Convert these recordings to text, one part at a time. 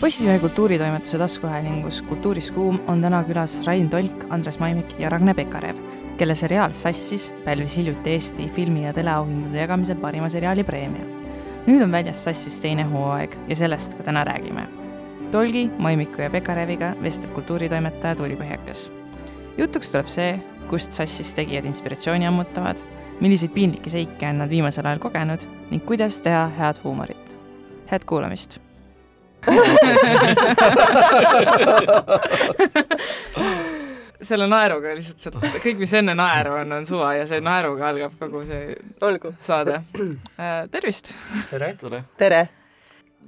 Postimehe kultuuritoimetuse taskuhäälingus Kultuuris kuum on täna külas Rain Tolk, Andres Maimik ja Ragne Pekarev, kelle seriaal Sassis pälvis hiljuti Eesti filmi- ja teleauhindade jagamisel parima seriaali preemia. nüüd on väljas Sassis teine hooaeg ja sellest ka täna räägime. Tolgi, Maimiku ja Pekareviga vestleb kultuuritoimetaja Tuuli Põhjakas. jutuks tuleb see, kust Sassis tegijad inspiratsiooni ammutavad, milliseid piinlikke seike on nad viimasel ajal kogenud ning kuidas teha head huumorit. head kuulamist selle naeruga lihtsalt sealt, kõik, mis enne naeru on, on suva ja see naeruga algab kogu see olgu. saade äh,. tervist! tere! tere! tere!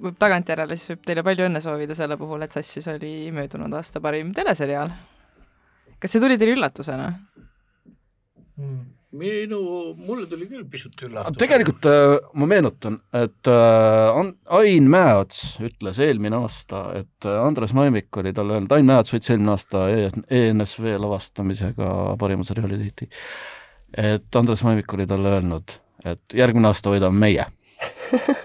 võib tagantjärele siis võib teile palju õnne soovida selle puhul, et Sassis oli möödunud aasta parim teleseriaal. kas see tuli teile üllatusena mm.? Minu, mulle tuli küll pisut üllatus. tegelikult äh, ma meenutan, et äh, Ain Mäeots ütles eelmine aasta, et äh, Andres Maimik oli talle öelnud, Ain Mäeots võitis eelmine aasta ENSV e lavastamisega parima seriaali tihti, et Andres Maimik oli talle öelnud, et järgmine aasta võidame meie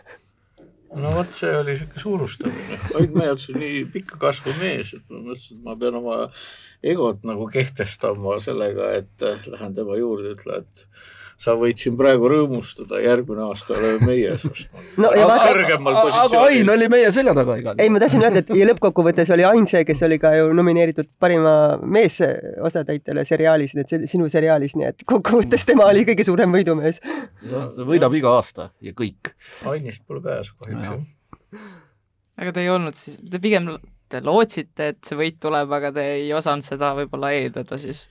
no vot, see oli niisugune suurustamine. Ain Mäeots on nii pikka kasvu mees, et ma mõtlesin, et ma pean oma egot nagu kehtestama sellega, et lähen tema juurde, ütlen, et sa võid siin praegu rõõmustada, järgmine aasta oleme meie sinust no, kõrgemal positsioonil. aga Ain oli meie selja taga igal juhul. ei, ma tahtsin öelda, et ja lõppkokkuvõttes oli Ain see, kes oli ka ju nomineeritud parima meesosatäitjale seriaalis, nii et sinu seriaalis, nii et kokkuvõttes tema oli kõige suurem võidumees. ta võidab iga aasta ja kõik. Ainist pole pääsu kahjuks jah. aga te ei olnud siis, te pigem te lootsite, et see võit tuleb, aga te ei osanud seda võib-olla eeldada siis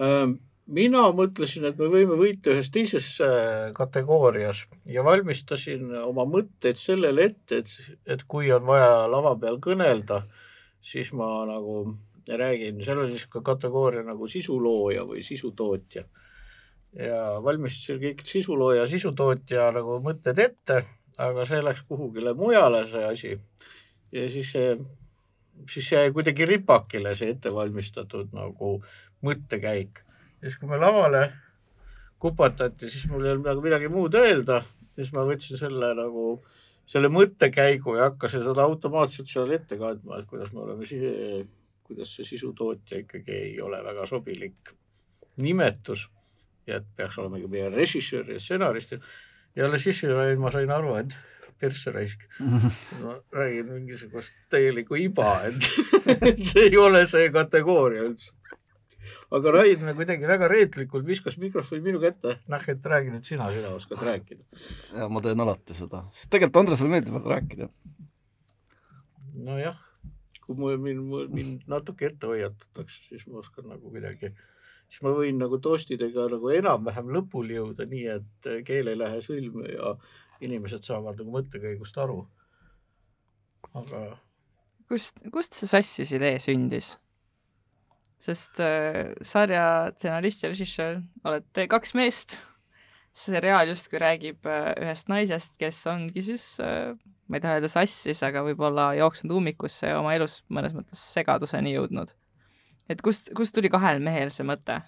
ähm.? Mina mõtlesin, et me võime võita ühes teises äh, kategoorias ja valmistasin oma mõtteid sellele ette, et, et kui on vaja lava peal kõnelda, siis ma nagu räägin, seal oli niisugune kategooria nagu sisulooja või sisutootja. ja valmistasin kõik sisulooja, sisutootja nagu mõtted ette, aga see läks kuhugile mujale, see asi. ja siis siis jäi kuidagi ripakile see ettevalmistatud nagu mõttekäik siis kui me lavale kupatati, siis mul ei olnud nagu midagi muud öelda, siis ma võtsin selle nagu, selle mõttekäigu ja hakkasin seda automaatselt seal ette kandma, et kuidas me oleme si-, kuidas see sisutootja ikkagi ei ole väga sobilik nimetus ja et peaks ikka meie režissöör ja stsenarist. Ja alles siis ma sain aru, et persse raisk. ma räägin mingisugust täielikku iba, et see ei ole see kategooria üldse aga Rain kuidagi väga reetlikult viskas mikrofoni minu kätte, noh, et räägi nüüd sina, sina oskad rääkida. ja ma teen alati seda, sest tegelikult Andresele meeldib väga rääkida. nojah, kui mul, mind, mind natuke ette hoiatatakse, siis ma oskan nagu kuidagi, siis ma võin nagu toastidega nagu enam-vähem lõpuni jõuda, nii et keel ei lähe sõlme ja inimesed saavad nagu mõttekäigust aru. aga kust, kust see Sassis idee sündis? Sest äh, sarja stsenarist ja režissöör olete kaks meest. seriaal justkui räägib äh, ühest naisest, kes ongi siis äh,, ma ei taha öelda sassis, aga võib-olla jooksnud ummikusse ja oma elus mõnes mõttes segaduseni jõudnud. et kust, kust tuli kahel mehel see mõte?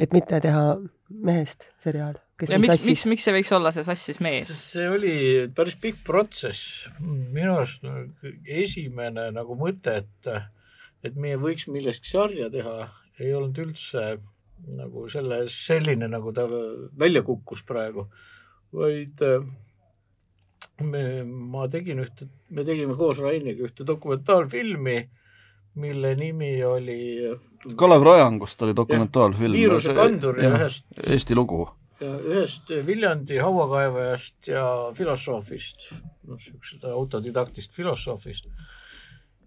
et mitte teha mehest seriaal, kes ja on miks, sassis. miks, miks see võiks olla see sassis mees? see oli päris pikk protsess. minu arust esimene nagu mõte, et et meie võiks millestki sarja teha, ei olnud üldse nagu selle, selline, nagu ta välja kukkus praegu, vaid äh, me, ma tegin ühte, me tegime koos Rainiga ühte dokumentaalfilmi, mille nimi oli Kalev Rajangust oli dokumentaalfilm. viirusekandur ja, ja ühest Eesti lugu. ühest Viljandi hauakaevajast ja filosoofist, noh, niisugusest autodidaktist filosoofist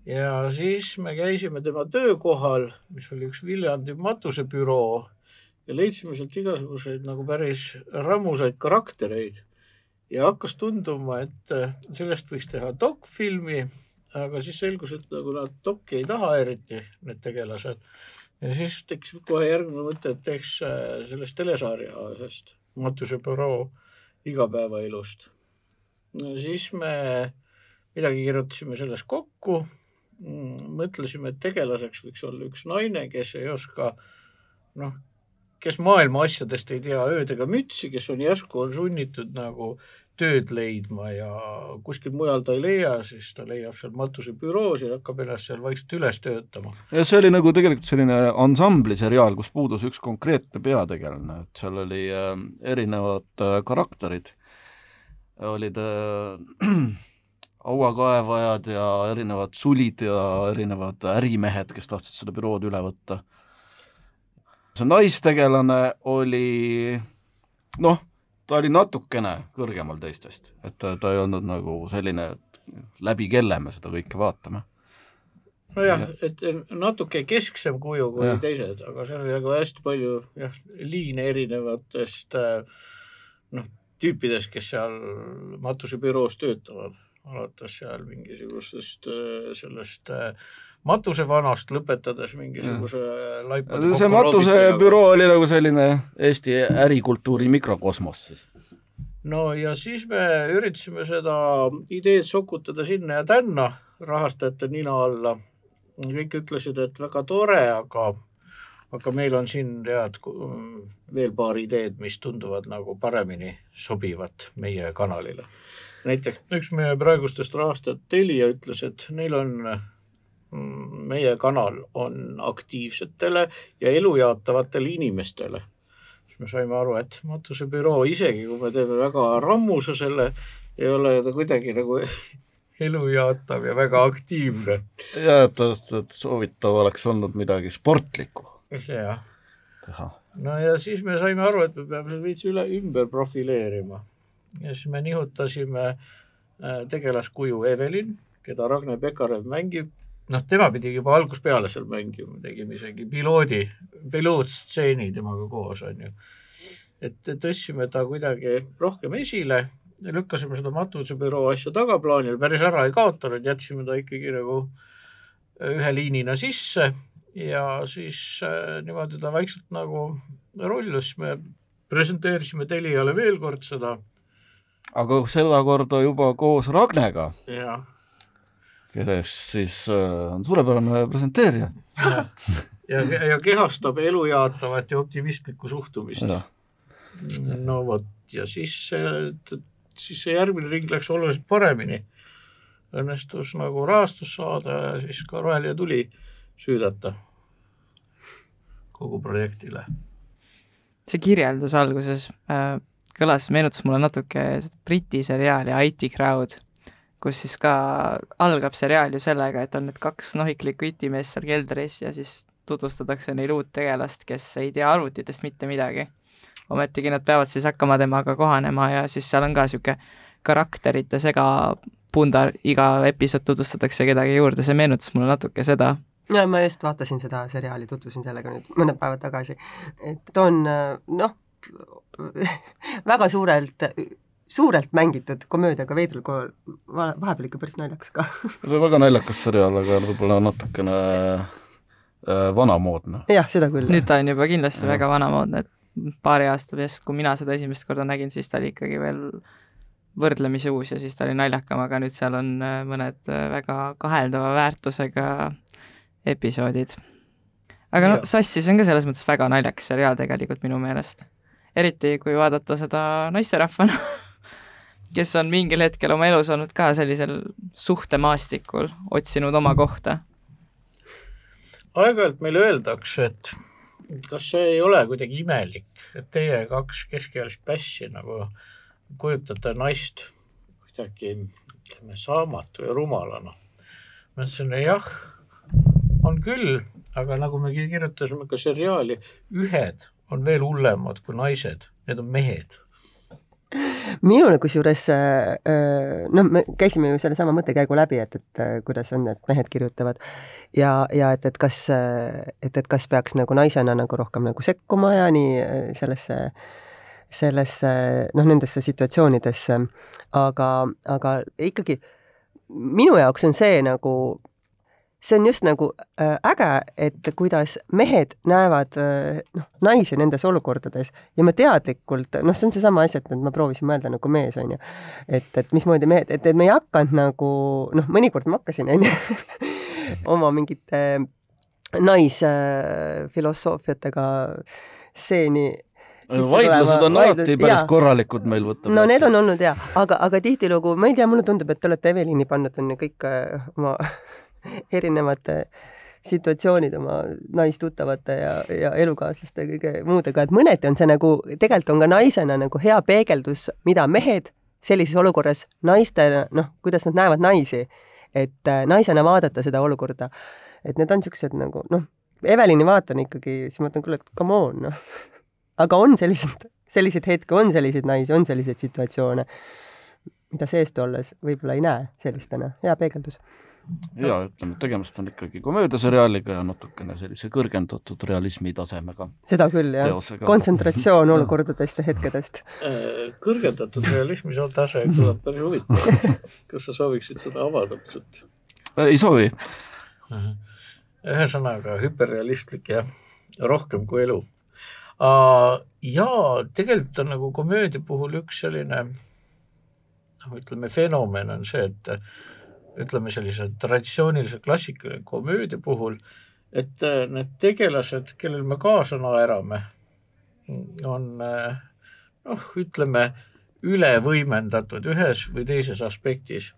ja siis me käisime tema töökohal, mis oli üks Viljandi matusebüroo ja leidsime sealt igasuguseid nagu päris rammusaid karaktereid ja hakkas tunduma, et äh, sellest võiks teha dokfilmi, aga siis selgus, et nagu nad dokki ei taha eriti, need tegelased. ja siis tekkis kohe järgmine mõte, et teeks äh, sellest telesarja ühest matusebüroo igapäevaelust. no siis me midagi kirjutasime sellest kokku mõtlesime, et tegelaseks võiks olla üks naine, kes ei oska noh, kes maailma asjadest ei tea ööd ega mütsi, kes on järsku on sunnitud nagu tööd leidma ja kuskil mujal ta ei leia, siis ta leiab seal matusebüroos ja hakkab ennast seal vaikselt üles töötama. ja see oli nagu tegelikult selline ansambliseriaal, kus puudus üks konkreetne peategelane, et seal oli äh, erinevad äh, karakterid, olid äh, hauakaevajad ja erinevad sulid ja erinevad ärimehed, kes tahtsid seda bürood üle võtta. see naistegelane oli noh ta oli natukene kõrgemal teistest, et ta, ta ei olnud nagu selline, et läbi kelle me seda kõike vaatame. nojah, et natuke kesksem kuju kui ja. teised, aga seal oli nagu hästi palju jah, liine erinevatest noh, tüüpidest, kes seal matusebüroos töötavad, alates seal mingisugustest sellest äh, matusevanast lõpetades mingisuguse laipade see matusebüroo oli nagu selline Eesti ärikultuuri mikrokosmos siis? no ja siis me üritasime seda ideed sokutada sinna ja tänna rahastajate nina alla. kõik ütlesid, et väga tore, aga, aga meil on siin tead veel paar ideed, mis tunduvad nagu paremini sobivat meie kanalile. Näiteks üks meie praegustest rahastajat Telia ütles, et neil on meie kanal on aktiivsetele ja elujaatavatele inimestele. siis me saime aru, et matusebüroo, isegi kui me teeme väga rammusa selle, ei ole ta kuidagi nagu elujaatav ja väga aktiivne. ja, et, et soovitav oleks olnud midagi sportlikku. jah. no ja siis me saime aru, et me peame selle veits üle, ümber profileerima. Ja siis me nihutasime äh, tegelaskuju Evelin, keda Ragne Pekarev mängib noh, tema pidi juba algusest peale seal mängima, tegime isegi piloodi, pilootstseeni temaga koos, on ju. et tõstsime ta kuidagi rohkem esile, lükkasime seda matusebüroo asja tagaplaanile, päris ära ei kaotanud, jätsime ta ikkagi nagu ühe liinina sisse ja siis äh, niimoodi ta vaikselt nagu rullus, me presenteerisime Teliale veel kord seda. Aga sedakorda juba koos Ragnega. kes siis äh, on suurepärane presenteerija. ja, ja, ja kehastab elujaatavat ja optimistlikku suhtumist. no vot, ja siis, siis see järgmine ring läks oluliselt paremini. õnnestus nagu rahastust saada ja siis ka roheline tuli süüdata kogu projektile. see kirjeldus alguses äh, kõlas, meenutas mulle natuke Briti seriaali IT Crowd kus siis ka algab seriaal ju sellega, et on need kaks nohiklikku itimeest seal keldris ja siis tutvustatakse neile uut tegelast, kes ei tea arvutitest mitte midagi. ometigi nad peavad siis hakkama temaga kohanema ja siis seal on ka niisugune karakterite segapundar, iga episood tutvustatakse kedagi juurde, see meenutas mulle natuke seda. ja ma just vaatasin seda seriaali, tutvusin sellega nüüd mõned päevad tagasi, et on noh, väga suurelt suurelt mängitud komöödiaga veidral kool, vahepeal ikka päris naljakas ka see on väga naljakas seriaal, aga võib-olla natukene äh, vanamoodne. jah, seda küll. nüüd ta on juba kindlasti ja. väga vanamoodne, et paari aasta eest, kui mina seda esimest korda nägin, siis ta oli ikkagi veel võrdlemisi uus ja siis ta oli naljakam, aga nüüd seal on äh, mõned äh, väga kaheldava väärtusega episoodid. aga noh, Sassis on ka selles mõttes väga naljakas seriaal tegelikult minu meelest. Eriti kui vaadata seda naisterahvana kes on mingil hetkel oma elus olnud ka sellisel suhtemaastikul, otsinud oma kohta? aeg-ajalt meile öeldakse, et kas see ei ole kuidagi imelik, et teie kaks keskealist pässi nagu kujutate naist kuidagi ütleme saamatu ja rumalana. ma ütlesin jah, on küll, aga nagu me kirjutasime ka seriaali, ühed on veel hullemad kui naised, need on mehed. Minule kusjuures noh, me käisime ju sellesama mõttekäigu läbi, et, et kuidas on, et mehed kirjutavad. Ja, ja et, et kas, et, et kas peaks nagu naisena nagu rohkem nagu sekkuma ja nii sellesse, sellesse noh, nendesse situatsioonidesse, aga, aga ikkagi minu jaoks on see nagu see on just nagu äh, äge, et kuidas mehed näevad äh, noh, naisi nendes olukordades ja me teadlikult, noh, see on seesama asi, et ma proovisin mõelda nagu mees, on ju. et, et mismoodi mehed, et, et me ei hakanud nagu noh, mõnikord ma hakkasin, on ju, oma mingite naisfilosoofiatega stseeni vaidlused on alati päris korralikud meil võtta. no need on olnud ja, aga, aga tihtilugu, ma ei tea, mulle tundub, et te olete Evelini pannud on ju kõik äh, oma erinevate situatsioonid oma naistuttavate ja, ja elukaaslaste kõige muudega, et mõneti on see nagu, tegelikult on ka naisena nagu hea peegeldus, mida mehed sellises olukorras naistena, noh, kuidas nad näevad naisi, et äh, naisena vaadata seda olukorda. et need on niisugused nagu noh, Evelini vaatan ikkagi, siis mõtlen, kuule, et come on, noh. aga on sellised, selliseid hetki, on selliseid naisi, on selliseid situatsioone, mida seest olles võib-olla ei näe sellistena, hea peegeldus ja ütleme, tegemist on ikkagi komöödiaseriaaliga ja natukene sellise kõrgendatud realismi tasemega. seda küll, jah. kontsentratsioon olukordadest ja hetkedest. Äh, kõrgendatud realismi tase kõlab päris huvitavalt. kas sa sooviksid seda avada pisut? ei soovi. ühesõnaga hüperrealistlik ja rohkem kui elu. ja tegelikult on nagu komöödia puhul üks selline noh, ütleme fenomen on see, et ütleme sellise traditsioonilise klassikalise komöödia puhul, et äh, need tegelased, kellel me kaasa naerame, on äh, noh, ütleme üle võimendatud ühes või teises aspektis.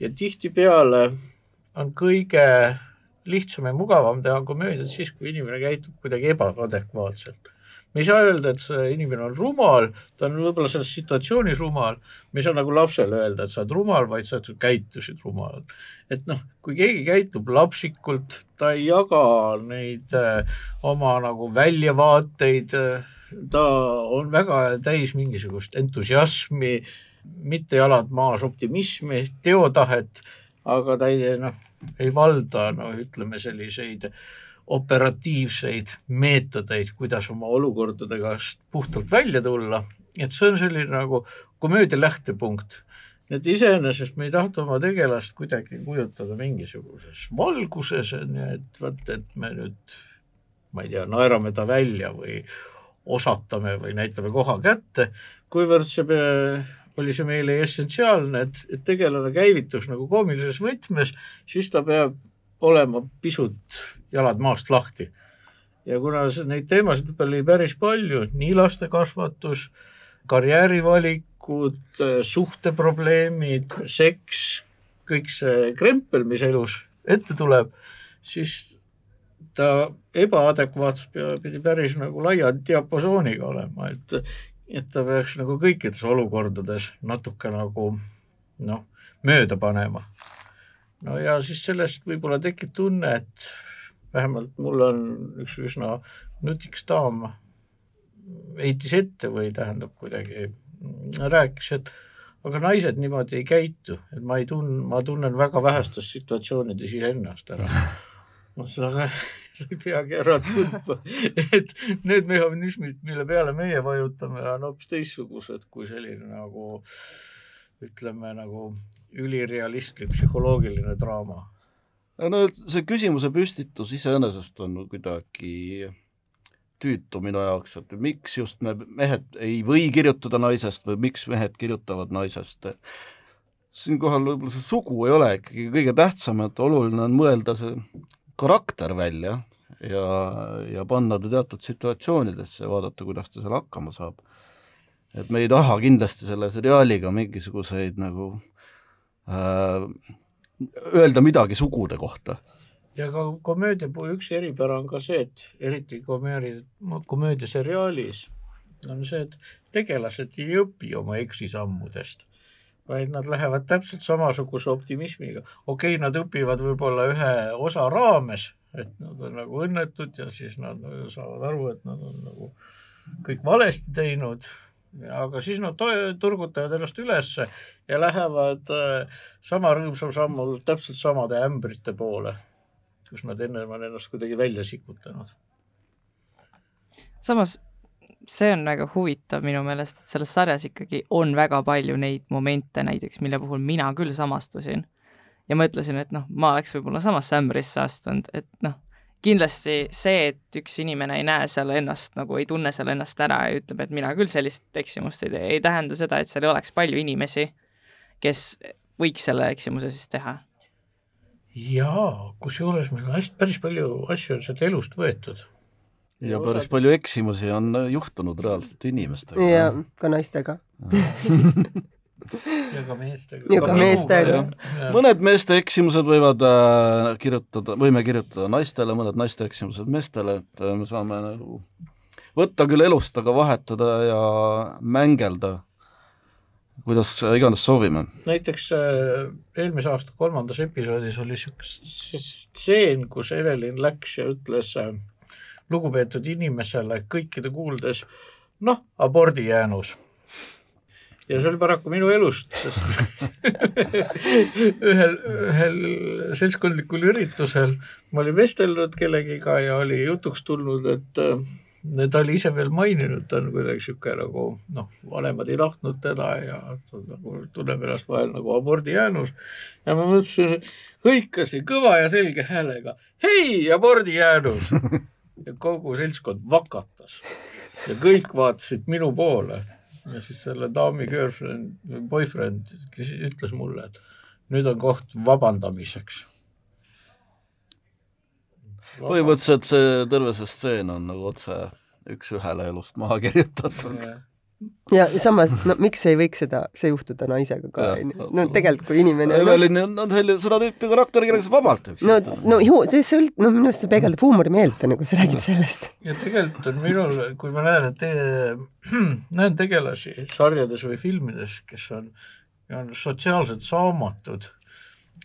Ja tihtipeale on kõige lihtsam ja mugavam teha komöödiat siis, kui inimene käitub kuidagi ebaadekvaatselt me ei saa öelda, et see inimene on rumal, ta on võib-olla selles situatsioonis rumal, me ei saa nagu lapsele öelda, et sa oled rumal, vaid sa käitusid rumalalt. et noh, kui keegi käitub lapsikult, ta ei jaga neid äh, oma nagu väljavaateid äh,, ta on väga täis mingisugust entusiasmi, mitte jalad maas optimismi, teotahet, aga ta ei noh, ei valda no ütleme selliseid äh, operatiivseid meetodeid, kuidas oma olukordadega puhtalt välja tulla, et see on selline nagu komöödia lähtepunkt. et iseenesest me ei tahta oma tegelast kuidagi kujutada mingisuguses valguses, on ju, et vot, et me nüüd, ma ei tea, naerame ta välja või osatame või näitame koha kätte, kuivõrd see oli see meile essentsiaalne, et, et tegelane käivitus nagu koomilises võtmes, siis ta peab olema pisut jalad maast lahti. ja kuna neid teemasid oli päris palju, nii lastekasvatus, karjäärivalikud, suhteprobleemid, seks, kõik see krempel, mis elus ette tuleb, siis ta ebaadekvaatsus pidi päris nagu laia diapasooniga olema, et, et ta peaks nagu kõikides olukordades natuke nagu noh, mööda panema no ja siis sellest võib-olla tekib tunne, et vähemalt mul on üks üsna nutikas daam heitis ette või tähendab kuidagi rääkis, et aga naised niimoodi ei käitu, et ma ei tun-, ma tunnen väga vähestes situatsioonides iseennast ära. noh, seda ka, sa ei peagi ära tundma, et need mehhanismid, mille peale meie vajutame, on hoopis teistsugused kui selline nagu ütleme nagu ülirealistlik psühholoogiline draama. no see küsimuse püstitus iseenesest on kuidagi tüütu minu jaoks, et miks just me mehed ei või kirjutada naisest või miks mehed kirjutavad naisest. siinkohal võib-olla see sugu ei ole ikkagi kõige tähtsam, et oluline on mõelda see karakter välja ja, ja panna ta teatud situatsioonidesse ja vaadata, kuidas ta seal hakkama saab. et me ei taha kindlasti selle seriaaliga mingisuguseid nagu öelda midagi sugude kohta. ja ka komöödia puhul üks eripära on ka see, et eriti komöödia, komöödiaseriaalis on see, et tegelased ei õpi oma eksisammudest, vaid nad lähevad täpselt samasuguse optimismiga. okei okay,, nad õpivad võib-olla ühe osa raames, et nad on nagu õnnetud ja siis nad saavad aru, et nad on nagu kõik valesti teinud aga siis nad turgutavad ennast ülesse ja lähevad äh, sama rõõmsal sammul täpselt samade ämbrite poole, kus nad ennem on ennast kuidagi välja sikutanud. samas see on väga huvitav minu meelest, et selles sarjas ikkagi on väga palju neid momente näiteks, mille puhul mina küll samastusin ja mõtlesin, et noh, ma oleks võib-olla samasse ämbrisse astunud, et noh kindlasti see, et üks inimene ei näe seal ennast nagu, ei tunne seal ennast ära ja ütleb, et mina küll sellist eksimust ei tee, ei tähenda seda, et seal ei oleks palju inimesi, kes võiks selle eksimuse siis teha. jaa, kusjuures meil on hästi, päris palju asju on sealt elust võetud. ja päris palju eksimusi on juhtunud reaalselt inimestega. ja ka naistega. ja ka meestega. ja ka meestega. mõned meeste eksimused võivad äh, kirjutada, võime kirjutada naistele, mõned naiste eksimused meestele, et äh, me saame nagu võtta küll elust, aga vahetada ja mängelda, kuidas iganes soovime. näiteks äh, eelmise aasta kolmandas episoodis oli niisugune stseen, kus Evelin läks ja ütles äh, lugupeetud inimesele kõikide kuuldes, noh, abordijäänus ja see oli paraku minu elust, sest ühel, ühel seltskondlikul üritusel ma olin vestelnud kellegiga ja oli jutuks tulnud, et ta oli ise veel maininud, ta on kuidagi niisugune nagu noh, vanemad ei tahtnud teda ja nagu tunneb ennast vahel nagu abordijäänus. ja ma mõtlesin, hõikasin kõva ja selge häälega, hei, abordijäänus! ja kogu seltskond vakatas ja kõik vaatasid minu poole ja siis selle daami girlfriend, boyfriend, kes ütles mulle, et nüüd on koht vabandamiseks põhimõtteliselt see terve see stseen on nagu otse üks-ühele elust maha kirjutatud. Ja samas, no miks ei võiks seda, see juhtuda naisega ka, onju. no tegelikult, kui inimene Evelin on, on selline, seda tüüpi karakter, kellega sa vabalt võiks no, no ju, see sõlt-, no minu arust see peegeldab huumorimeelt, nagu see räägib sellest. ja tegelikult on minul, kui ma näen, et te, näen tegelasi sarjades või filmides, kes on, on sotsiaalselt saamatud,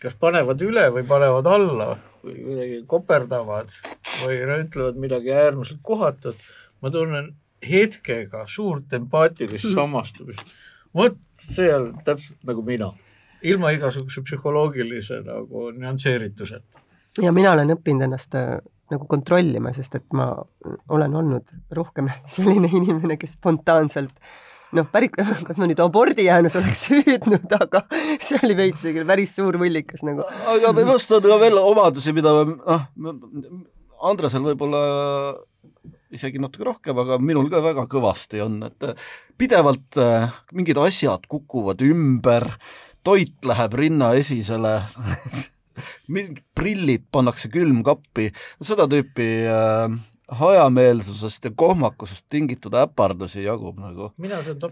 kas panevad üle või panevad alla või kuidagi koperdavad või ütlevad midagi äärmiselt kohatut, ma tunnen hetkega suurt empaatilist samastumist. vot see on täpselt nagu mina, ilma igasuguse psühholoogilise nagu nüansseerituseta. ja mina olen õppinud ennast äh, nagu kontrollima, sest et ma olen olnud rohkem selline inimene, kes spontaanselt noh, päris, kas ma nüüd abordijäänus oleks hüüdnud, aga see oli veits küll päris suur võllikas nagu. aga minust on ka veel omadusi, mida noh, Andresel võib-olla isegi natuke rohkem, aga minul ka väga kõvasti on, et pidevalt äh, mingid asjad kukuvad ümber, toit läheb rinnaesisele mingid prillid pannakse külmkappi, seda tüüpi äh, hajameelsusest ja kohmakusest tingitud äpardusi jagub nagu,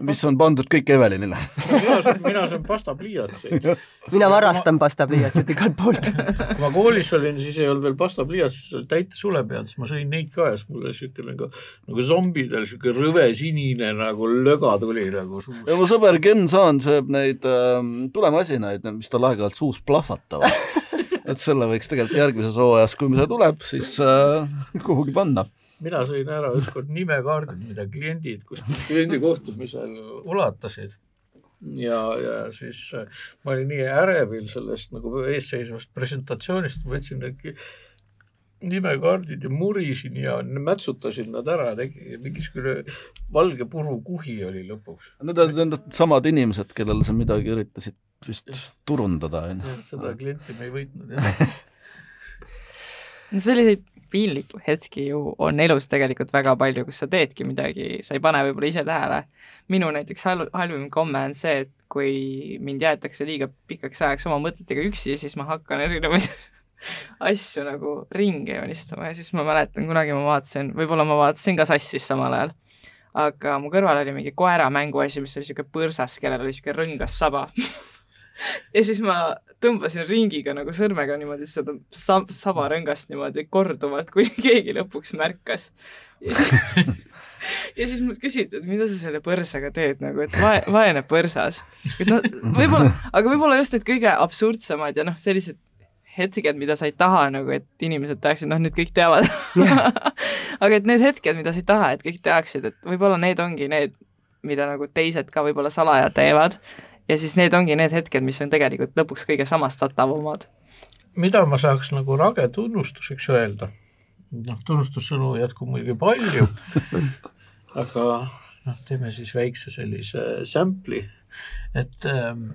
mis on pandud kõik Evelinile. Mina söön, mina söön pastapliiatseid. mina varastan pastapliiatsid igalt poolt. Kui ma koolis olin, siis ei olnud veel pastapliiatsid, täite sule peal, siis ma sõin neid ka ja siis mul oli niisugune nagu, nagu zombidel niisugune rõve sinine nagu löga tuli nagu suus. ja mu sõber Ken Saan sööb neid äh, tulemasinaid, mis tal aeg-ajalt suus plahvatavad et selle võiks tegelikult järgmises hooajas, kui see tuleb, siis äh, kuhugi panna. mina sõin ära ükskord nimekaardid, mida kliendid kuskil kliendi kohtumisel ulatasid ja, ja siis äh, ma olin nii ärevil sellest nagu eesseisvast presentatsioonist, võtsin need nimekaardid ja murisin ja mätsutasin nad ära, tegi mingisugune valge purukuhi oli lõpuks. Need on need samad inimesed, kellele sa midagi üritasid vist turundada, on ju. seda klienti me ei võitnud, jah. no selliseid piinlikke hetki ju on elus tegelikult väga palju, kus sa teedki midagi, sa ei pane võib-olla ise tähele. minu näiteks halv, halvim komme on see, et kui mind jäetakse liiga pikaks ajaks oma mõtetega üksi, siis ma hakkan erinevaid asju nagu ringi joonistama ja siis ma mäletan, kunagi ma vaatasin, võib-olla ma vaatasin ka Sassis samal ajal, aga mu kõrval oli mingi koera mänguasi, mis oli niisugune põrsas, kellel oli niisugune rõngas saba ja siis ma tõmbasin ringiga nagu sõrmega niimoodi seda sab-, sabarõngast niimoodi korduvalt, kuni keegi lõpuks märkas. ja siis, mult küsiti, et mida sa selle põrsaga teed nagu, et vae-, vaene põrsas. et noh, võib-olla, aga võib-olla just need kõige absurdsemad ja noh, sellised hetked, mida sa ei taha nagu, et inimesed teaksid, noh nüüd kõik teavad aga et need hetked, mida sa ei taha, et kõik teaksid, et võib-olla need ongi need, mida nagu teised ka võib-olla salaja teevad ja siis need ongi need hetked, mis on tegelikult lõpuks kõige samastatavamad. mida ma saaks nagu rage tunnustuseks öelda? noh, tunnustussõnu jätkub muidugi palju aga noh, teeme siis väikse sellise sample'i, et ähm,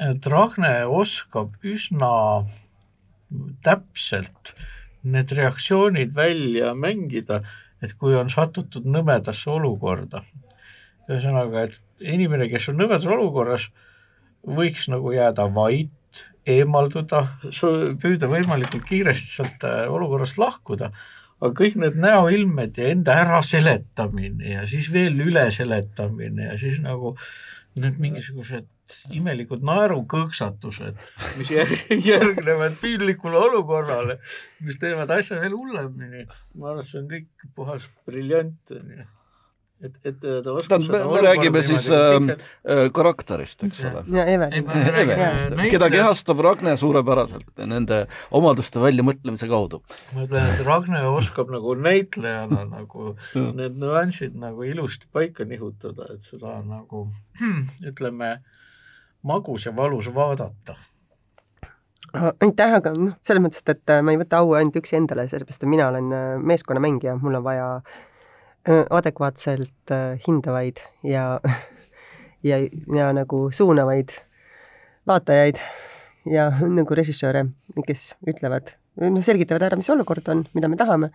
et Ragne oskab üsna täpselt need reaktsioonid välja mängida, et kui on satutud nõmedasse olukorda. Ühesõnaga, et inimene, kes on nõmedas olukorras, võiks nagu jääda vait, eemalduda, püüda võimalikult kiiresti sealt äh, olukorrast lahkuda, aga kõik need näoilmed ja enda äraseletamine ja siis veel üleseletamine ja siis nagu need mingisugused imelikud naerukõksatused, mis järg, järgnevad piinlikule olukorrale, mis teevad asja veel hullemini. ma arvan, et see on kõik puhas briljant, onju et, et ta oskab tähendab, me räägime siis äh, äh, karakterist, eks ole. ja. Evelinist, keda kehastab Ragne suurepäraselt nende omaduste väljamõtlemise kaudu. ma ütlen, et Ragne oskab nagu näitlejana nagu need nüansid nagu ilusti paika nihutada, et seda nagu ütleme, magus ja valus vaadata aitäh, aga noh, selles mõttes, et, et ma ei võta au ainult üksi endale, sellepärast et mina olen äh, meeskonnamängija, mul on vaja äh, Äh, adekvaatselt äh, hindavaid ja, ja, ja nagu suunavaid vaatajaid ja nagu režissööre, kes ütlevad, noh, selgitavad ära, mis olukord on, mida me tahame,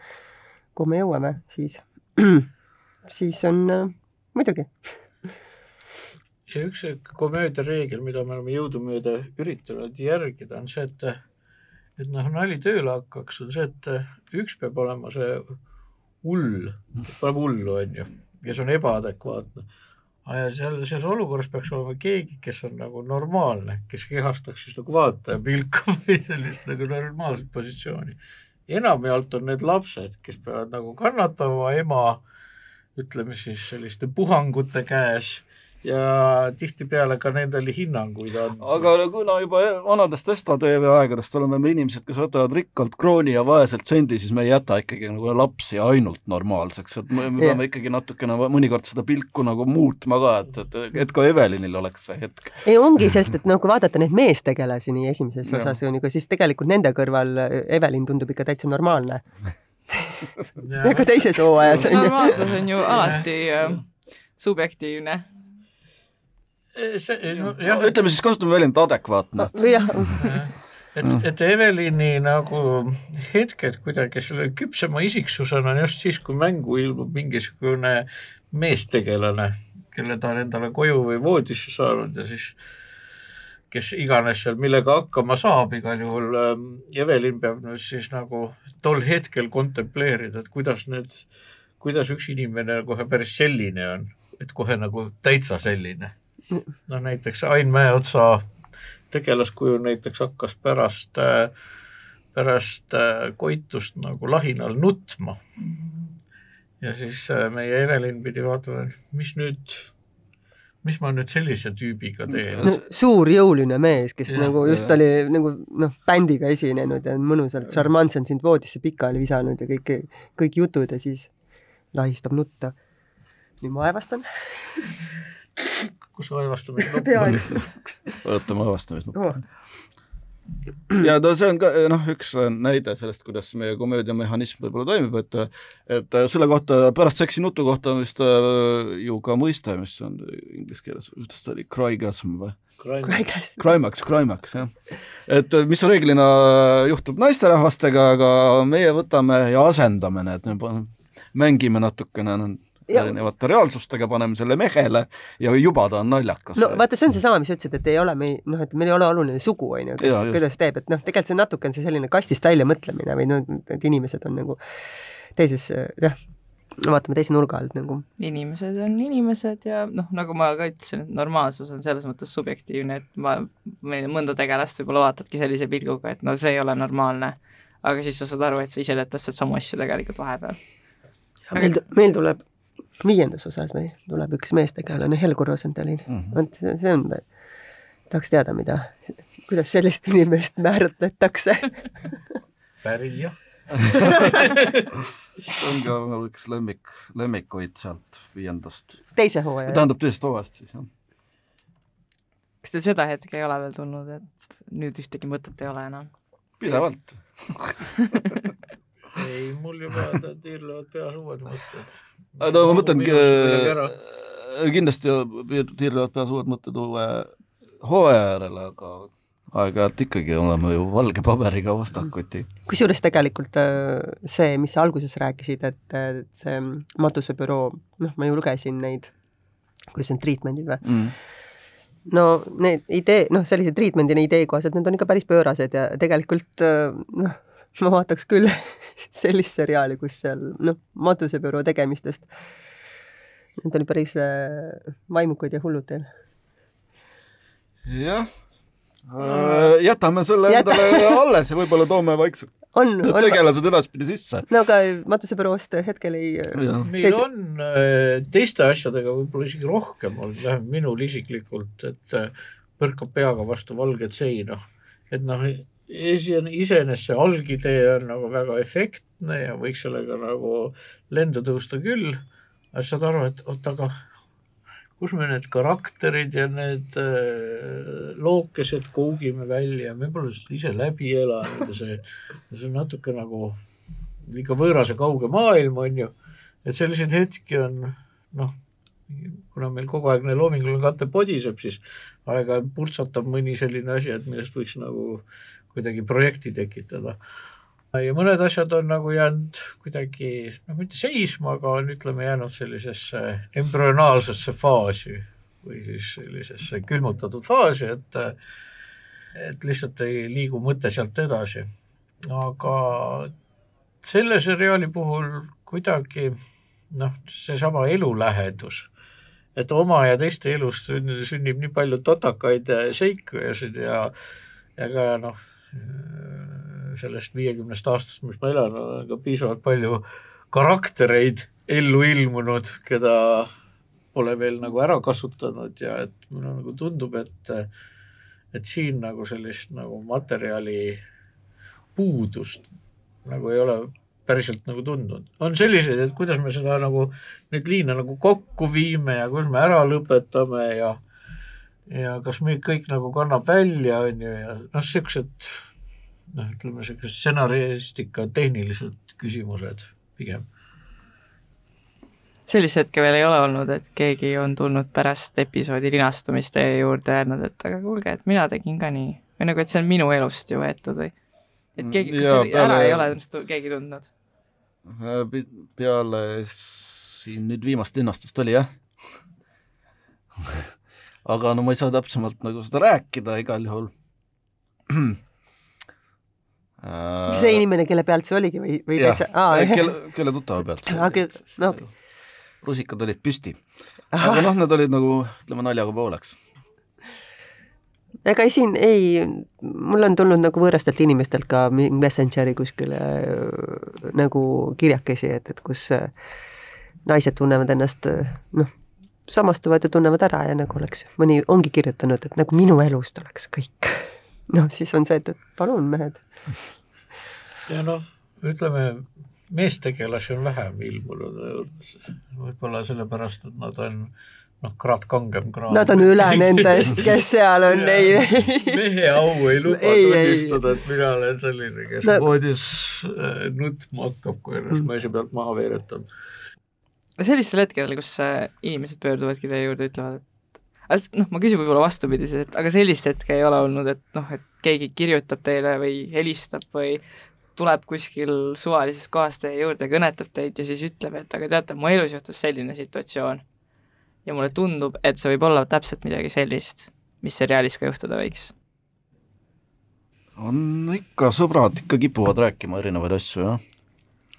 kuhu me jõuame, siis, siis on äh, muidugi. ja üks komöödia reegel, mida me oleme jõudumööda üritanud järgida, on see, et et noh, nali tööle hakkaks, on see, et üks peab olema see hull, paneb hullu, on ju, kes on ebaadekvaatne. ja seal, selles olukorras peaks olema keegi, kes on nagu normaalne, kes kehastaks siis nagu vaataja pilku või sellist nagu normaalset positsiooni. enamjaolt on need lapsed, kes peavad nagu kannatama ema ütleme siis selliste puhangute käes ja tihtipeale ka nendele hinnanguid andma. aga kuna juba vanadest Esta TV aegadest oleme me inimesed, kes võtavad rikkalt krooni ja vaeselt sendi, siis me ei jäta ikkagi nagu lapsi ainult normaalseks, et me, me peame ikkagi natukene mõnikord seda pilku nagu muutma ka, et, et, et ka Evelinil oleks see hetk. ei, ongi, sest et no kui vaadata neid meestegelasi nii esimeses ja. osas on ju, siis tegelikult nende kõrval Evelin tundub ikka täitsa normaalne ja ka teises hooajas on ju. normaalsus on ju alati äh, subjektiivne see, no jah. ütleme siis, kasutame väljendit adekvaatne. jah et, et Evelini nagu hetked kuidagi selle küpsema isiksusena on just siis, kui mängu ilmub mingisugune meestegelane, kelle ta on endale koju või voodisse saanud ja siis kes iganes seal millega hakkama saab, igal juhul ähm, Evelin peab nüüd siis nagu tol hetkel kontempleerida, et kuidas need, kuidas üks inimene kohe päris selline on, et kohe nagu täitsa selline no näiteks Ain Mäeotsa tegelaskuju näiteks hakkas pärast, pärast äh, koitust nagu lahinal nutma. ja siis äh, meie Evelin pidi vaatama, mis nüüd, mis ma nüüd sellise tüübiga teen no,. suur jõuline mees, kes ja, nagu just ja. oli nagu noh, bändiga esinenud ja mõnusalt šarmantselt sind voodisse pikali visanud ja kõik, kõik jutud ja siis lahistab nutta. nüüd ma aevastan kus aevastamisnupp on? ootame aevastamisnuppu ja no see on ka noh, üks näide sellest, kuidas meie komöödiamehhanism võib-olla toimib, et et selle kohta, pärast seksinutu kohta on vist äh, ju ka mõiste, mis on inglise keeles, kuidas ta oli, crygasm või? Crimax, Crimax, jah. et mis reeglina juhtub naisterahvastega, aga meie võtame ja asendame need, mängime natukene erinevate reaalsustega, paneme selle mehele ja juba ta on naljakas. no vaata, see on seesama, mis sa ütlesid, et ei ole me, noh, et meil ei ole oluline sugu, on ju, kes, kuidas teeb, et noh, tegelikult see natuke on see selline kastist välja mõtlemine või noh, et inimesed on nagu teises, jah, no vaatame teise nurga alt nagu. inimesed on inimesed ja noh, nagu ma ka ütlesin, et normaalsus on selles mõttes subjektiivne, et ma, mõnda tegelast võib-olla vaatadki sellise pilguga, et no see ei ole normaalne. aga siis sa saad aru, et sa ise teed täpselt samu asju tegelikult vahepeal. meil, meil tuleb viiendas osas või tuleb üks meestegelane, Helgur Rosenthalil mm -hmm.. vot see on, tahaks teada, mida, kuidas sellist inimest määratletakse pärija see on ka üks lemmik, lemmikuid sealt viiendast. teise hooaja? tähendab teisest hooajast siis, jah. kas teil seda hetke ei ole veel tulnud, et nüüd ühtegi mõtet ei ole enam? pidevalt ei, mul juba tiirlevad peas uued mõtted. no ma mõtlen äh, kindlasti tiirlevad peas uued mõtted uue hooaja järele, aga aeg-ajalt ikkagi oleme ju valge paberiga vastakuti. kusjuures tegelikult äh, see, mis sa alguses rääkisid, et see matusebüroo, noh, ma ju lugesin neid, kuidas need treatment'id või mm no need idee, noh, sellise treatment'ina idee kohaselt, need on ikka päris pöörased ja tegelikult äh, noh, ma vaataks küll sellist seriaali, kus seal noh, matusebüroo tegemistest, need oli päris äh, vaimukad ja hullud teil. jah, jätame selle Jäta- endale alles ja võib-olla toome vaikselt on, on, tegelased edaspidi sisse. no aga matusebüroost hetkel ei meil Teise- on äh, teiste asjadega võib-olla isegi rohkem olnud, vähemalt minul isiklikult, et äh, põrkab peaga vastu valget seina. et noh, iseenesest see algidee on nagu väga efektne ja võiks sellega nagu lendu tõusta küll, aga saad aru, et oot, aga kus me need karakterid ja need äh, lookesed koogime välja, me pole seda ise läbi elanud ja see, see on natuke nagu ikka võõras ja kauge maailm, on ju. et selliseid hetki on noh, kuna meil kogu aeg neil loominguline kate podiseb, siis aeg-ajalt purtsatab mõni selline asi, et millest võiks nagu kuidagi projekti tekitada. ja mõned asjad on nagu jäänud kuidagi, noh mitte seisma, aga on ütleme jäänud sellisesse embrüonaalsesse faasi või siis sellisesse külmutatud faasi, et et lihtsalt ei liigu mõte sealt edasi. aga selle seriaali puhul kuidagi noh, seesama elulähedus, et oma ja teiste elust sünnib, nii palju totakaid seikujasid ja, ja ka noh, sellest viiekümnest aastast, mis ma elan, on ka piisavalt palju karaktereid ellu ilmunud, keda pole veel nagu ära kasutanud ja et mulle nagu tundub, et et siin nagu sellist nagu materjali puudust nagu ei ole päriselt nagu tundnud. on selliseid, et kuidas me seda nagu, neid liine nagu kokku viime ja kuidas me ära lõpetame ja ja kas meid kõik nagu kannab välja, on ju, ja noh, niisugused noh, ütleme niisugused stsenaristika tehnilised küsimused pigem. sellist hetke veel ei ole olnud, et keegi on tulnud pärast episoodi linastumist teie juurde ja öelnud, et aga kuulge, et mina tegin ka nii. või nagu, et see on minu elust ju võetud või? et keegi, kas Jaa, see ära peale- ei ole keegi tundnud? peale siin nüüd viimast linnastust oli jah aga no ma ei saa täpsemalt nagu seda rääkida igal juhul see inimene, kelle pealt see oligi või, või jah, täitsa, aa, kelle, kelle tuttava pealt see oli. kelle- no rusikad olid püsti. aga noh, need olid nagu ütleme naljaga pooleks. ega ei siin ei, mul on tulnud nagu võõrastelt inimestelt ka Messengeri kuskile äh, nagu kirjakesi, et, et kus äh, naised tunnevad ennast äh, noh, samastuvad ja tunnevad ära ja nagu oleks, mõni ongi kirjutanud, et nagu minu elust oleks kõik. noh, siis on see, et, et palun, mehed. ja noh, ütleme meestegelasi on vähem ilmunud võib-olla sellepärast, et nad on noh, kraad kangem kraad. Nad on üle nendest, kes seal on, ei, mehe au ei luba Ei, tunnistada, et mina olen selline, kes No- voodis äh, nutma hakkab, kui ennast Mm. naise pealt maha veeretab. Sellistel hetkedel, kus äh, inimesed pöörduvadki teie juurde, ütlevad, et noh, ma küsin võib-olla vastupidiselt, et aga sellist hetke ei ole olnud, et noh, et keegi kirjutab teile või helistab või tuleb kuskil suvalises kohas teie juurde, kõnetab teid ja siis ütleb, et aga teate, mu elus juhtus selline situatsioon. ja mulle tundub, et see võib olla täpselt midagi sellist, mis seriaalis ka juhtuda võiks. on ikka, sõbrad ikka kipuvad rääkima erinevaid asju, jah.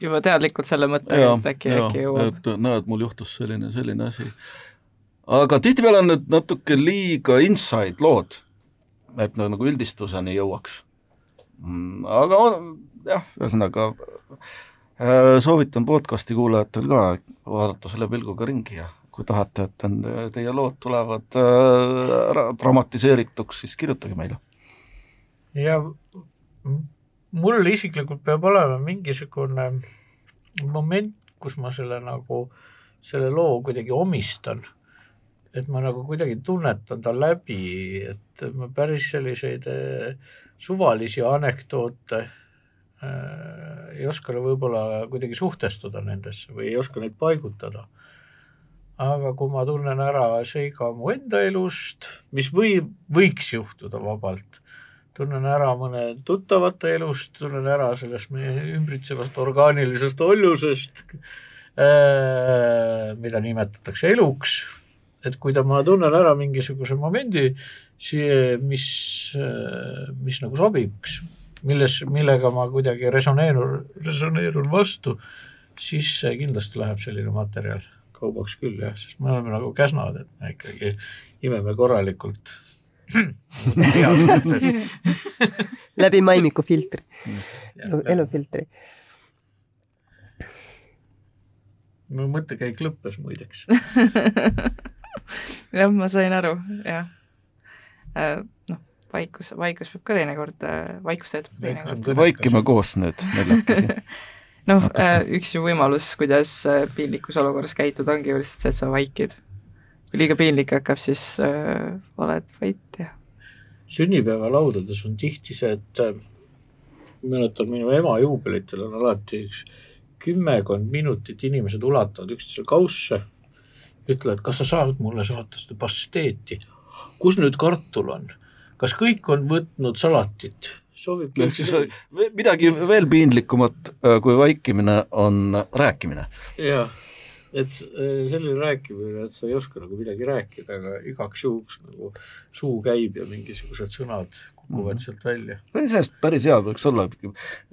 Juba teadlikult selle mõttega, et äkki, äkki jõuab. et näed, mul juhtus selline, selline asi. aga tihtipeale on need natuke liiga inside lood, et nad nagu üldistuseni jõuaks. Mm, aga on, jah, ühesõnaga äh, soovitan podcasti kuulajatel ka vaadata selle pilguga ringi ja kui tahate, et on, teie lood tulevad äh, ära dramatiseerituks, siis kirjutage meile. ja mul isiklikult peab olema mingisugune moment, kus ma selle nagu, selle loo kuidagi omistan. et ma nagu kuidagi tunnetan ta läbi, et ma päris selliseid eh, suvalisi anekdoote äh, ei oska võib-olla kuidagi suhtestuda nendesse või ei oska neid paigutada. aga kui ma tunnen ära seiga mu enda elust, mis või, võiks juhtuda vabalt, tunnen ära mõne tuttavate elust, tunnen ära sellest meie ümbritsevast orgaanilisest ollusest, mida nimetatakse eluks, et kui ta, ma tunnen ära mingisuguse momendi, mis, mis nagu sobiks, milles, millega ma kuidagi resoneerun, resoneerun vastu, siis kindlasti läheb selline materjal kaubaks küll jah, sest me oleme nagu käsnad, et me ikkagi imeme korralikult läbi maimiku filtri, elufiltri. mu mõttekäik lõppes muideks jah, ma sain aru, jah. Äh, noh, vaikus, vaikus peab ka teinekord, äh, vaikus töötab teinekord. vaikime koos nüüd neljakesi noh, äh, üks ju võimalus, kuidas piinlikus olukorras käituda, ongi ju lihtsalt see, et sa vaikid. Kui liiga piinlik hakkab, siis äh, oled vait ja sünnipäevalaudades on tihti see, et mäletan minu ema juubelitel on alati üks kümmekond minutit inimesed ulatavad üksteisele kausse, ütlevad, kas sa saad mulle saata seda pasteeti, kus nüüd kartul on, kas kõik on võtnud salatit, soovib midagi veel piinlikumat äh, kui vaikimine on rääkimine. jah, et äh, selline rääkimine, et sa ei oska nagu midagi rääkida, aga igaks juhuks nagu suu käib ja mingisugused sõnad kukuvad mm -hmm. sealt välja. iseenesest päris hea võiks olla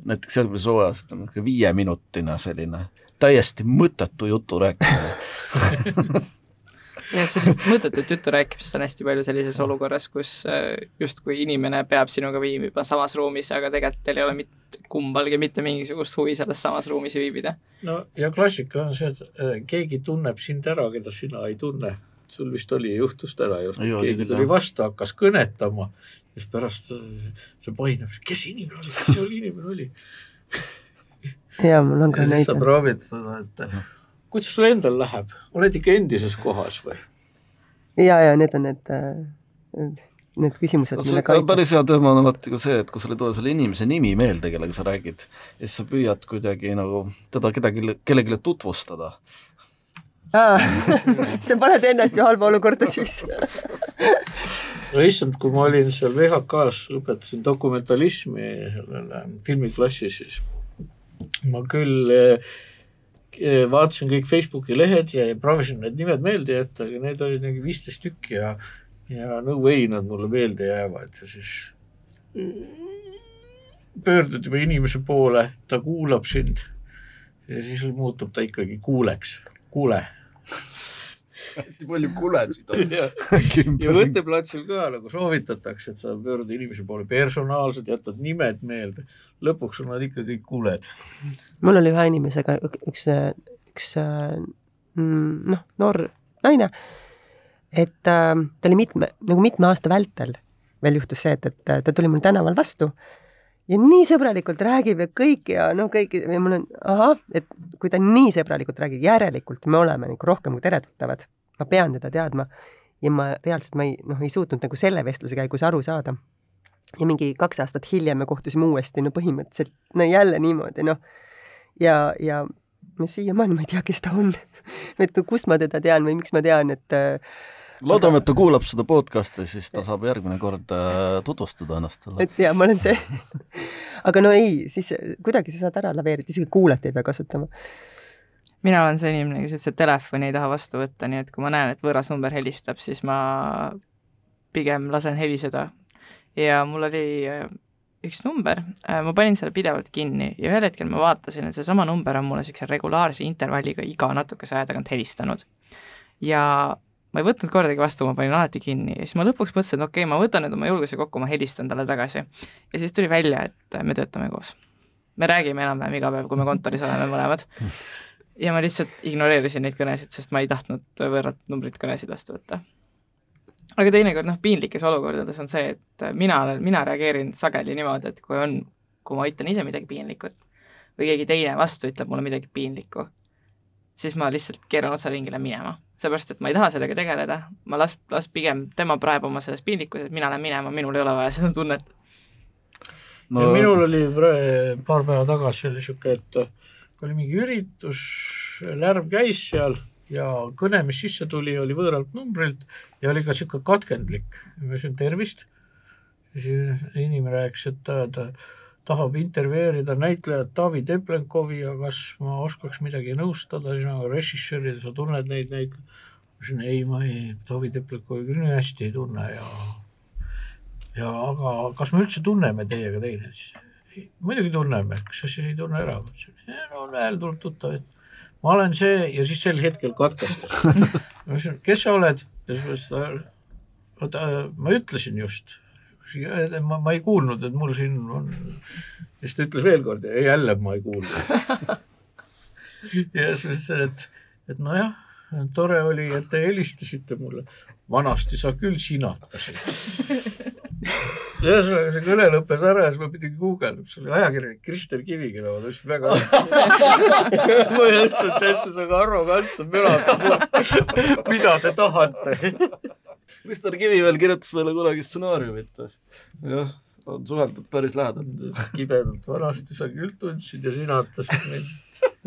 näiteks järgmises hooajas niisugune viieminutine selline täiesti mõttetu jutu rääkimine jah, sellist mõttetut juttu rääkimist on hästi palju sellises olukorras, kus äh, justkui inimene peab sinuga viibima samas ruumis, aga tegelikult teil ei ole mitte kumbalgi mitte mingisugust huvi selles samas ruumis viibida. no ja klassika on see, et äh, keegi tunneb sind ära, keda sina ei tunne. sul vist oli, juhtus täna just, keegi tuli vastu, hakkas kõnetama siis pärast see painab, kes inimene oli, kes see inimene oli jaa, mul on ka näide. sa proovid seda, et kuidas sul endal läheb, oled ikka endises kohas või? ja, ja need on need, äh, need küsimused, millega aitab. päris hea teema on alati ka see, et kui sul ei tule selle inimese nimi meelde, kellega sa räägid, siis sa püüad kuidagi nagu teda kedagi, kellelegi tutvustada. sa paned ennast ju halba olukorda siis no issand, kui ma olin seal VHK-s, õpetasin dokumentalismi sellele filmiklassis, siis ma küll eh, vaatasin kõik Facebooki lehed ja proovisin need nimed meelde jätta, aga need olid mingi viisteist tükki ja, ja no way nad mulle meelde jäävad ja siis pöördud juba inimese poole, ta kuulab sind ja siis muutub ta ikkagi kuuleks, kuule hästi palju kulesid on. ja võtteplatsil ka nagu soovitatakse, et sa pöördu inimese poole personaalselt, jätad nimed meelde. Lõpuks on nad ikka kõik kuled. mul oli ühe inimesega üks, üks mm, noh, noor naine, et äh, ta oli mitme, nagu mitme aasta vältel veel juhtus see, et, et ta tuli mul tänaval vastu ja nii sõbralikult räägib ja kõik ja no kõik ja mul on ahah, et kui ta nii sõbralikult räägib, järelikult me oleme nagu rohkem kui teretutavad ma pean teda teadma ja ma reaalselt, ma ei, noh, ei suutnud nagu selle vestluse käigus aru saada. Ja mingi kaks aastat hiljem me kohtusime uuesti, no põhimõtteliselt no jälle niimoodi, noh. ja, ja ma siiamaani ma ei tea, kes ta on et kust ma teda tean või miks ma tean, et äh, loodame, et ta kuulab seda podcast'i, siis ta saab järgmine kord äh, tutvustada ennast sulle. et jaa, ma olen see aga no ei, siis kuidagi sa saad ära laveerida, isegi kuulet ei pea kasutama mina olen see inimene, kes üldse telefoni ei taha vastu võtta, nii et kui ma näen, et võõras number helistab, siis ma pigem lasen heliseda. Ja mul oli äh, üks number, äh, ma panin selle pidevalt kinni ja ühel hetkel ma vaatasin, et seesama number on mulle niisuguse regulaarse intervalliga iga natukese aja tagant helistanud. ja ma ei võtnud kordagi vastu, ma panin alati kinni ja siis ma lõpuks mõtlesin, et okei okay,, ma võtan nüüd oma julguse kokku, ma helistan talle tagasi. ja siis tuli välja, et me töötame koos. me räägime enam-vähem iga päev, kui me kontoris oleme mõlemad ja ma lihtsalt ignoreerisin neid kõnesid, sest ma ei tahtnud võõralt numbrit kõnesid vastu võtta. Aga teinekord noh, piinlikes olukordades on see, et mina olen, mina reageerin sageli niimoodi, et kui on, kui ma ütlen ise midagi piinlikut või keegi teine vastu ütleb mulle midagi piinlikku, siis ma lihtsalt keeran otsaringile minema. seepärast, et ma ei taha sellega tegeleda, ma las, las pigem tema praeb oma selles piinlikkuses, mina lähen minema, minul ei ole vaja seda tunnet. no minul oli paar päeva tagasi oli niisugune, et oli mingi üritus, lärm käis seal ja kõne, mis sisse tuli, oli võõralt numbrilt ja oli ka niisugune katkendlik. ma ütlesin tervist. siis inimene rääkis, et ta, ta tahab intervjueerida näitlejat Taavi Teplenkovi ja kas ma oskaks midagi nõustada, sina režissöörid, sa tunned neid näitlejaid. ma ütlesin ei, ma ei, Taavi Teplenkovi küll nii hästi ei tunne ja ja aga kas me üldse tunneme teiega teineteist? muidugi tunneme, kas sa siis ei tunne ära? ma ütlesin, no hääl tuleb tuttav, et ma olen see ja siis sel hetkel katkestas. ma ütlesin, kes sa oled? ja siis ta oota, ma ütlesin just. ma, ma ei kuulnud, et mul siin on, siis ta ütles veel kord ja jälle ma ei kuulnud. ja siis ma ütlesin, et, et nojah, tore oli, et te helistasite mulle. vanasti sa küll sinatasid ühesõnaga see kõne lõppes ära ja siis ma pidin guugeldama, see oli ajakirjanik Krister Kivi, keda ma tundsin väga hästi. ma ütlesin, et see on väga arrogantsem mena, mida te tahate. Krister Kivi veel kirjutas meile kunagi stsenaariumit. jah, on suheldud päris lähedalt. kibedalt vanasti sa küll tundsid ja sinatasid mind.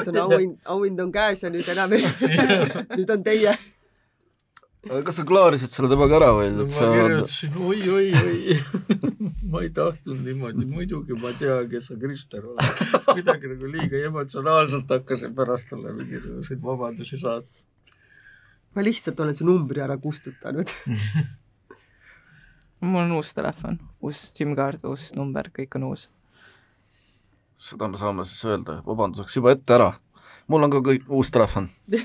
nüüd on auhind, auhind on käes ja nüüd enam ei, nüüd on teie kas sa klaarisid selle temaga ära või? no, ma kirjutasin oi, oi, oi ma ei tahtnud niimoodi, muidugi ma tean, kes sa Krister oled. midagi nagu liiga emotsionaalselt hakkasin pärast talle mingisuguseid vabandusi saatma. ma lihtsalt olen su numbri ära kustutanud mul on uus telefon, uus SIM-kaart, uus number, kõik on uus. seda me saame siis öelda vabanduseks juba ette ära. mul on ka kõik uus telefon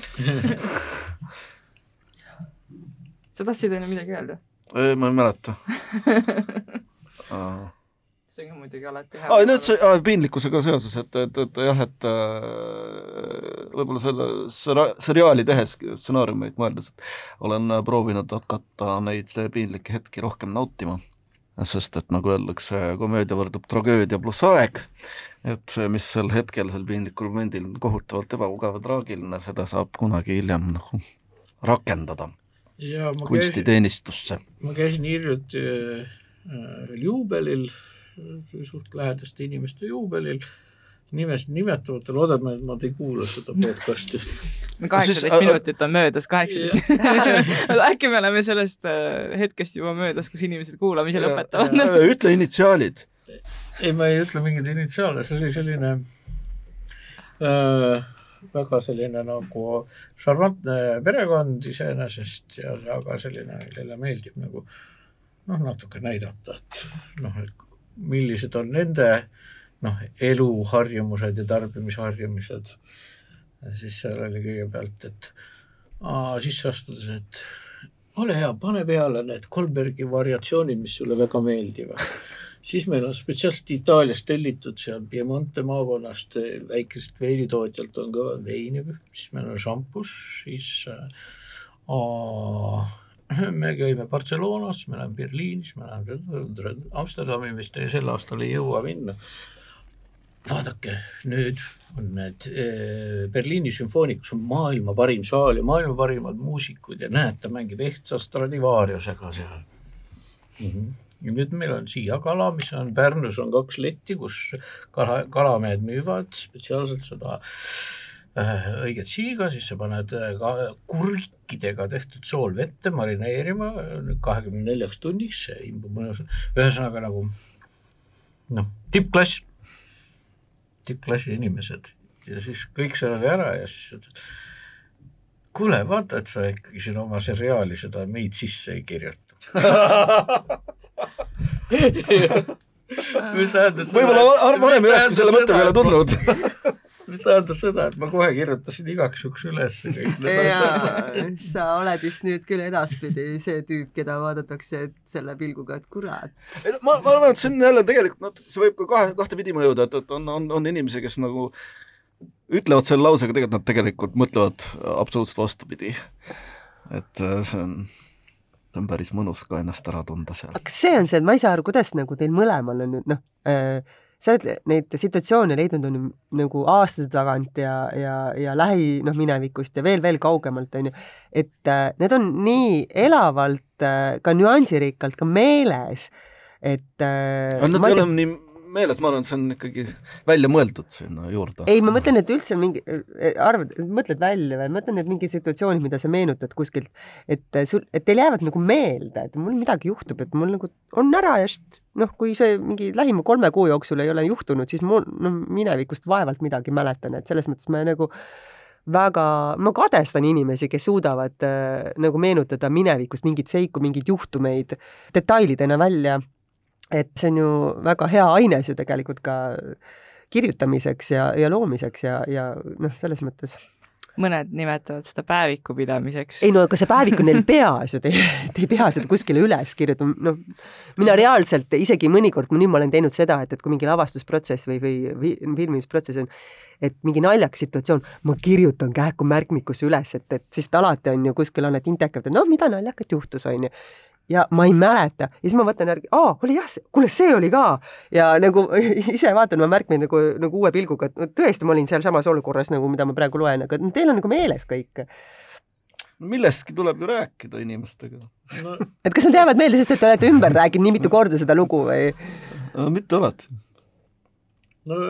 sa tahtsid enne midagi öelda? ma ei mäleta see on muidugi alati hea. aa, nüüd see aa, piinlikkusega seoses, et, et, et jah, et äh, võib-olla selle sera-, seriaali tehes stsenaariumeid mõeldes, et olen proovinud hakata neid piinlikke hetki rohkem nautima. sest et nagu öeldakse, komöödia võrdub tragöödia pluss aeg, et see, mis sel hetkel, sel piinlikul momendil on kohutavalt ebamugav ja traagiline, seda saab kunagi hiljem nagu rakendada kunstiteenistusse. ma käisin hiljuti äh, juubelil, suht lähedaste inimeste juubelil, nimest nimetamata, loodame, et nad ei kuula seda podcast'i. kaheksateist minutit on möödas, kaheksateist äkki me oleme sellest äh, hetkest juba möödas, kus inimesed kuulamise lõpetavad. ütle initsiaalid. ei, ma ei ütle mingeid initsiaale, see oli selline äh, väga selline nagu šarmantne perekond iseenesest ja aga selline, kellele meeldib nagu noh, natuke näidata, et noh, et millised on nende noh, eluharjumused ja tarbimisharjumused. siis seal oli kõigepealt, et aa, sisse astudes, et ole hea, pane peale need Kolbergi variatsioonid, mis sulle väga meeldivad siis meil on spetsiaalselt Itaaliast tellitud seal Piemonte maakonnast väikeselt veinitootjalt on ka veini, siis meil on šampus, siis äh, me käime Barcelonas, me oleme Berliinis, me oleme Amsterdami vist sel aastal ei jõua minna. vaadake, nüüd on need Berliini sümfoonikus on maailma parim saal ja maailma parimad muusikud ja näed, ta mängib ehtsa Stradivariusega seal mm. -hmm ja nüüd meil on Siia kala, mis on Pärnus on kaks letti, kus kala, kalamehed müüvad spetsiaalselt seda äh, õiget siiga, siis sa paned äh, ka kurkidega tehtud sool vette marineerima kahekümne neljaks tunniks, see imbub mõnus, ühesõnaga nagu noh, tippklass, tippklassi inimesed. Ja siis kõik see oli ära ja siis kuule, vaata, et sa ikkagi siin oma seriaali seda meid sisse ei kirjuta mis tähendas võib-olla varem ei olekski selle mõtte peale tulnud mis tähendas seda, et ma kohe kirjutasin igaks juhuks üles kõik need asjad. sa oled vist nüüd küll edaspidi see tüüp, keda vaadatakse selle pilguga, et kurat. ma, ma arvan, et see on jälle tegelikult, noh, see võib ka kahe, kahtepidi mõjuda, et, et on, on, on inimesi, kes nagu ütlevad selle lausega, tegelikult nad tegelikult mõtlevad absoluutselt vastupidi. et äh, see on on päris mõnus ka ennast ära tunda seal. aga kas see on see, et ma ei saa aru, kuidas nagu teil mõlemal on nüüd noh äh,, sa oled neid situatsioone leidnud on ju nagu aastate tagant ja, ja, ja lähi noh, minevikust ja veel, veel kaugemalt on ju, et äh, need on nii elavalt äh, ka nüansirikkalt ka meeles, et äh, aga nad ei ole nii meeles, ma arvan, et see on ikkagi välja mõeldud sinna juurde. ei, ma mõtlen, et üldse mingi, arvad, mõtled välja või, ma mõtlen, et mingi situatsioonid, mida sa meenutad kuskilt, et sul, et teil jäävad nagu meelde, et mul midagi juhtub, et mul nagu on ära ja noh, kui see mingi lähima kolme kuu jooksul ei ole juhtunud, siis mul noh, minevikust vaevalt midagi mäletan, et selles mõttes ma nagu väga, ma kadestan inimesi, kes suudavad äh, nagu meenutada minevikust mingeid seiku, mingeid juhtumeid detailidena välja et see on ju väga hea aines ju tegelikult ka kirjutamiseks ja, ja loomiseks ja, ja noh, selles mõttes. Mõned nimetavad seda päeviku pidamiseks. ei no aga see päevik on neil peas ju, te, te ei pea seda kuskile üles kirjutama, noh, mina reaalselt isegi mõnikord, nüüd ma olen teinud seda, et, et kui mingi lavastusprotsess või, või filmimisprotsess on, et mingi naljakas situatsioon, ma kirjutan kähku märkmikusse üles, et, et sest alati on ju kuskil on need intekad, et noh, mida naljakat juhtus, on ju ja ma ei mäleta. Ja siis ma võtan järgi, aa, oli jah, kuule, see oli ka. Ja nagu ise vaatan oma märkmeid nagu, nagu uue pilguga, et no tõesti, ma olin sealsamas olukorras nagu, mida ma praegu loen, aga teil on nagu meeles kõik? Millestki tuleb ju rääkida inimestega. No.. et kas nad jäävad meelde, sest et te olete ümber rääkinud nii mitu korda seda lugu või? No,? mitte alati. no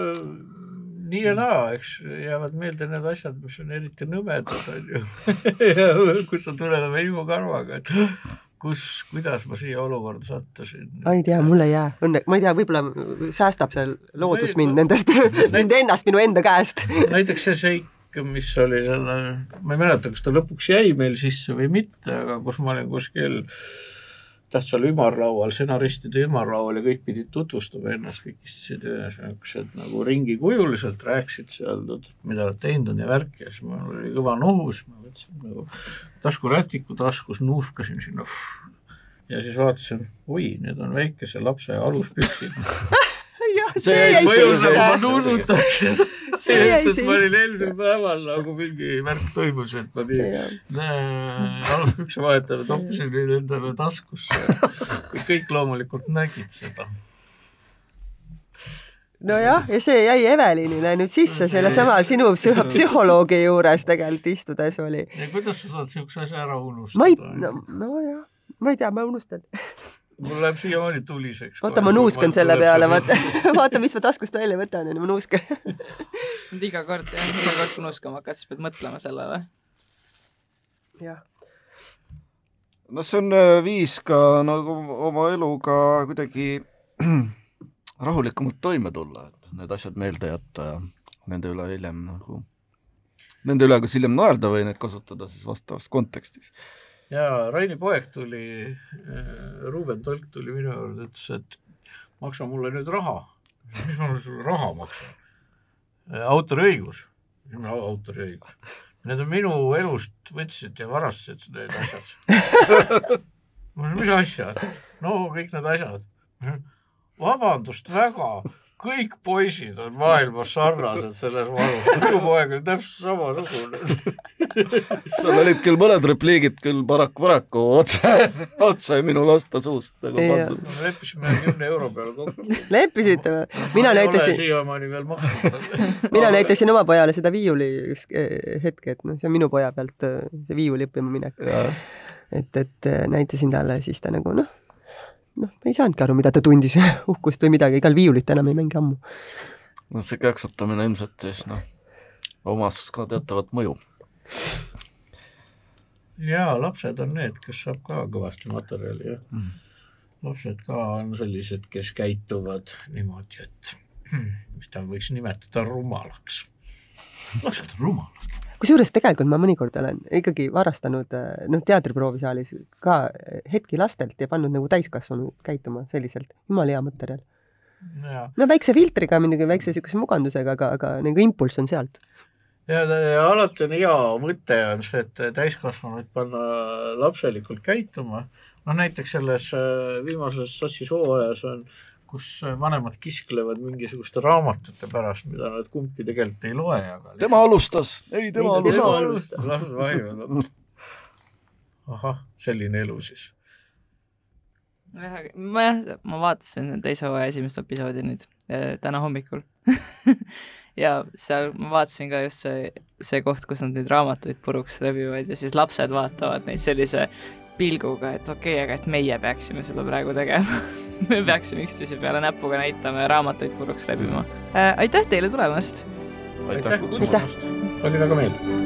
nii ja naa, eks jäävad meelde need asjad, mis on eriti nõmedad, on ju. Ja kus sa tuled oma imukarvaga, et kus, kuidas ma siia olukorda sattusin? ma ei tea, mul ei jää, õnne, ma ei tea, võib-olla säästab see loodus mind nendest, mind ennast minu enda käest. näiteks see seik, mis oli selle, ma ei mäleta, kas ta lõpuks jäi meil sisse või mitte, aga kus ma olin kuskil tähtsal ümarlaual, stsenaristide ümarlaual ja kõik pidid tutvustama ennast, kõik istusid niisugused nagu ringikujuliselt, rääkisid seal, mida nad teinud on ja värki. Ja siis mul oli kõva nohus, ma võtsin nagu taskurätiku taskus, nuuskasin sinna. Ja siis vaatasin, oi, need on väikese lapse aluspüksid see jäi sisse. ma nuusutaks see jäi sisse. ma olin eelmisel päeval nagu mingi värk toimus, et ma nii aluspükse vahetama toppisin neid endale taskusse. kõik loomulikult nägid seda nojah, ja see jäi Evelinile nüüd sisse sellesama sinu psühholoogi juures tegelikult istudes oli. ja kuidas sa saad siukse asja ära unustada? ma ei, no, nojah, ma ei tea, ma unustan mul läheb siiamaani tuliseks. oota, ma nuuskan selle peale, vaata, vaata, mis ma taskust välja võtan, onju, ma nuuskan iga kord, jah, iga kord kui nuuskama hakkad, siis pead mõtlema sellele. jah. no see on äh, viis ka nagu oma eluga kuidagi rahulikumalt toime tulla, et need asjad meelde jätta ja nende üle hiljem nagu, nende üle kas hiljem naerda või neid kasutada siis vastavas kontekstis ja Raini poeg tuli, äh, Ruuben Tolk tuli minu juurde, ütles, et maksa mulle nüüd raha. mis ma sulle raha maksan? Äh, autoriõigus. autoriõigus. Need on minu elust võtsid ja varastasid need asjad. mis asjad? no kõik need asjad. vabandust väga kõik poisid on maailmas sarnased selles vanus, minu poeg on täpselt samasugune seal olid küll mõned repliigid küll paraku, paraku otse, otse minu lasta suust nagu pandud. me leppisime kümne euro peale kokku. leppisite või? mina näitasin. siiamaani veel maksnud mina näitasin oma pojale seda viiuli eh, hetke, et noh, see on minu poja pealt eh, see viiuli õppima minek. et, et eh, näitasin talle, siis ta nagu noh noh, ma ei saanudki aru, mida ta tundis uhkust või midagi, igal viiulit enam ei mängi ammu. no see käksutamine ilmselt siis noh, omas ka teatavat mõju. jaa, lapsed on need, kes saab ka kõvasti materjali, jah mm.. lapsed ka on sellised, kes käituvad niimoodi, et mida võiks nimetada rumalaks. lapsed on rumalad kusjuures tegelikult ma mõnikord olen ikkagi varastanud noh, teatriproovisaalis ka hetki lastelt ja pannud nagu täiskasvanud käituma selliselt, jumala hea materjal. no väikse filtriga muidugi, väikse niisuguse mugandusega, aga, aga nagu impulss on sealt. ja, alati on hea mõte on see, et täiskasvanuid panna lapselikult käituma, noh näiteks selles äh, viimases Sassi hooajas on kus vanemad kisklevad mingisuguste raamatute pärast, mida nad kumbki tegelikult ei loe, aga tema alustas, ei tema ei, alustas. tema alustas, las vaivad. ahah, selline elu siis. ma jah, ma vaatasin teise hooaja esimest episoodi nüüd äh, täna hommikul ja seal ma vaatasin ka just see, see koht, kus nad neid raamatuid puruks rebivad ja siis lapsed vaatavad neid sellise pilguga, et okei okay,, aga et meie peaksime seda praegu tegema me peaksime üksteise peale näpuga näitama ja raamatuid puruks läbima äh,. aitäh teile tulemast! aitäh kutsumast! oli väga meeldiv!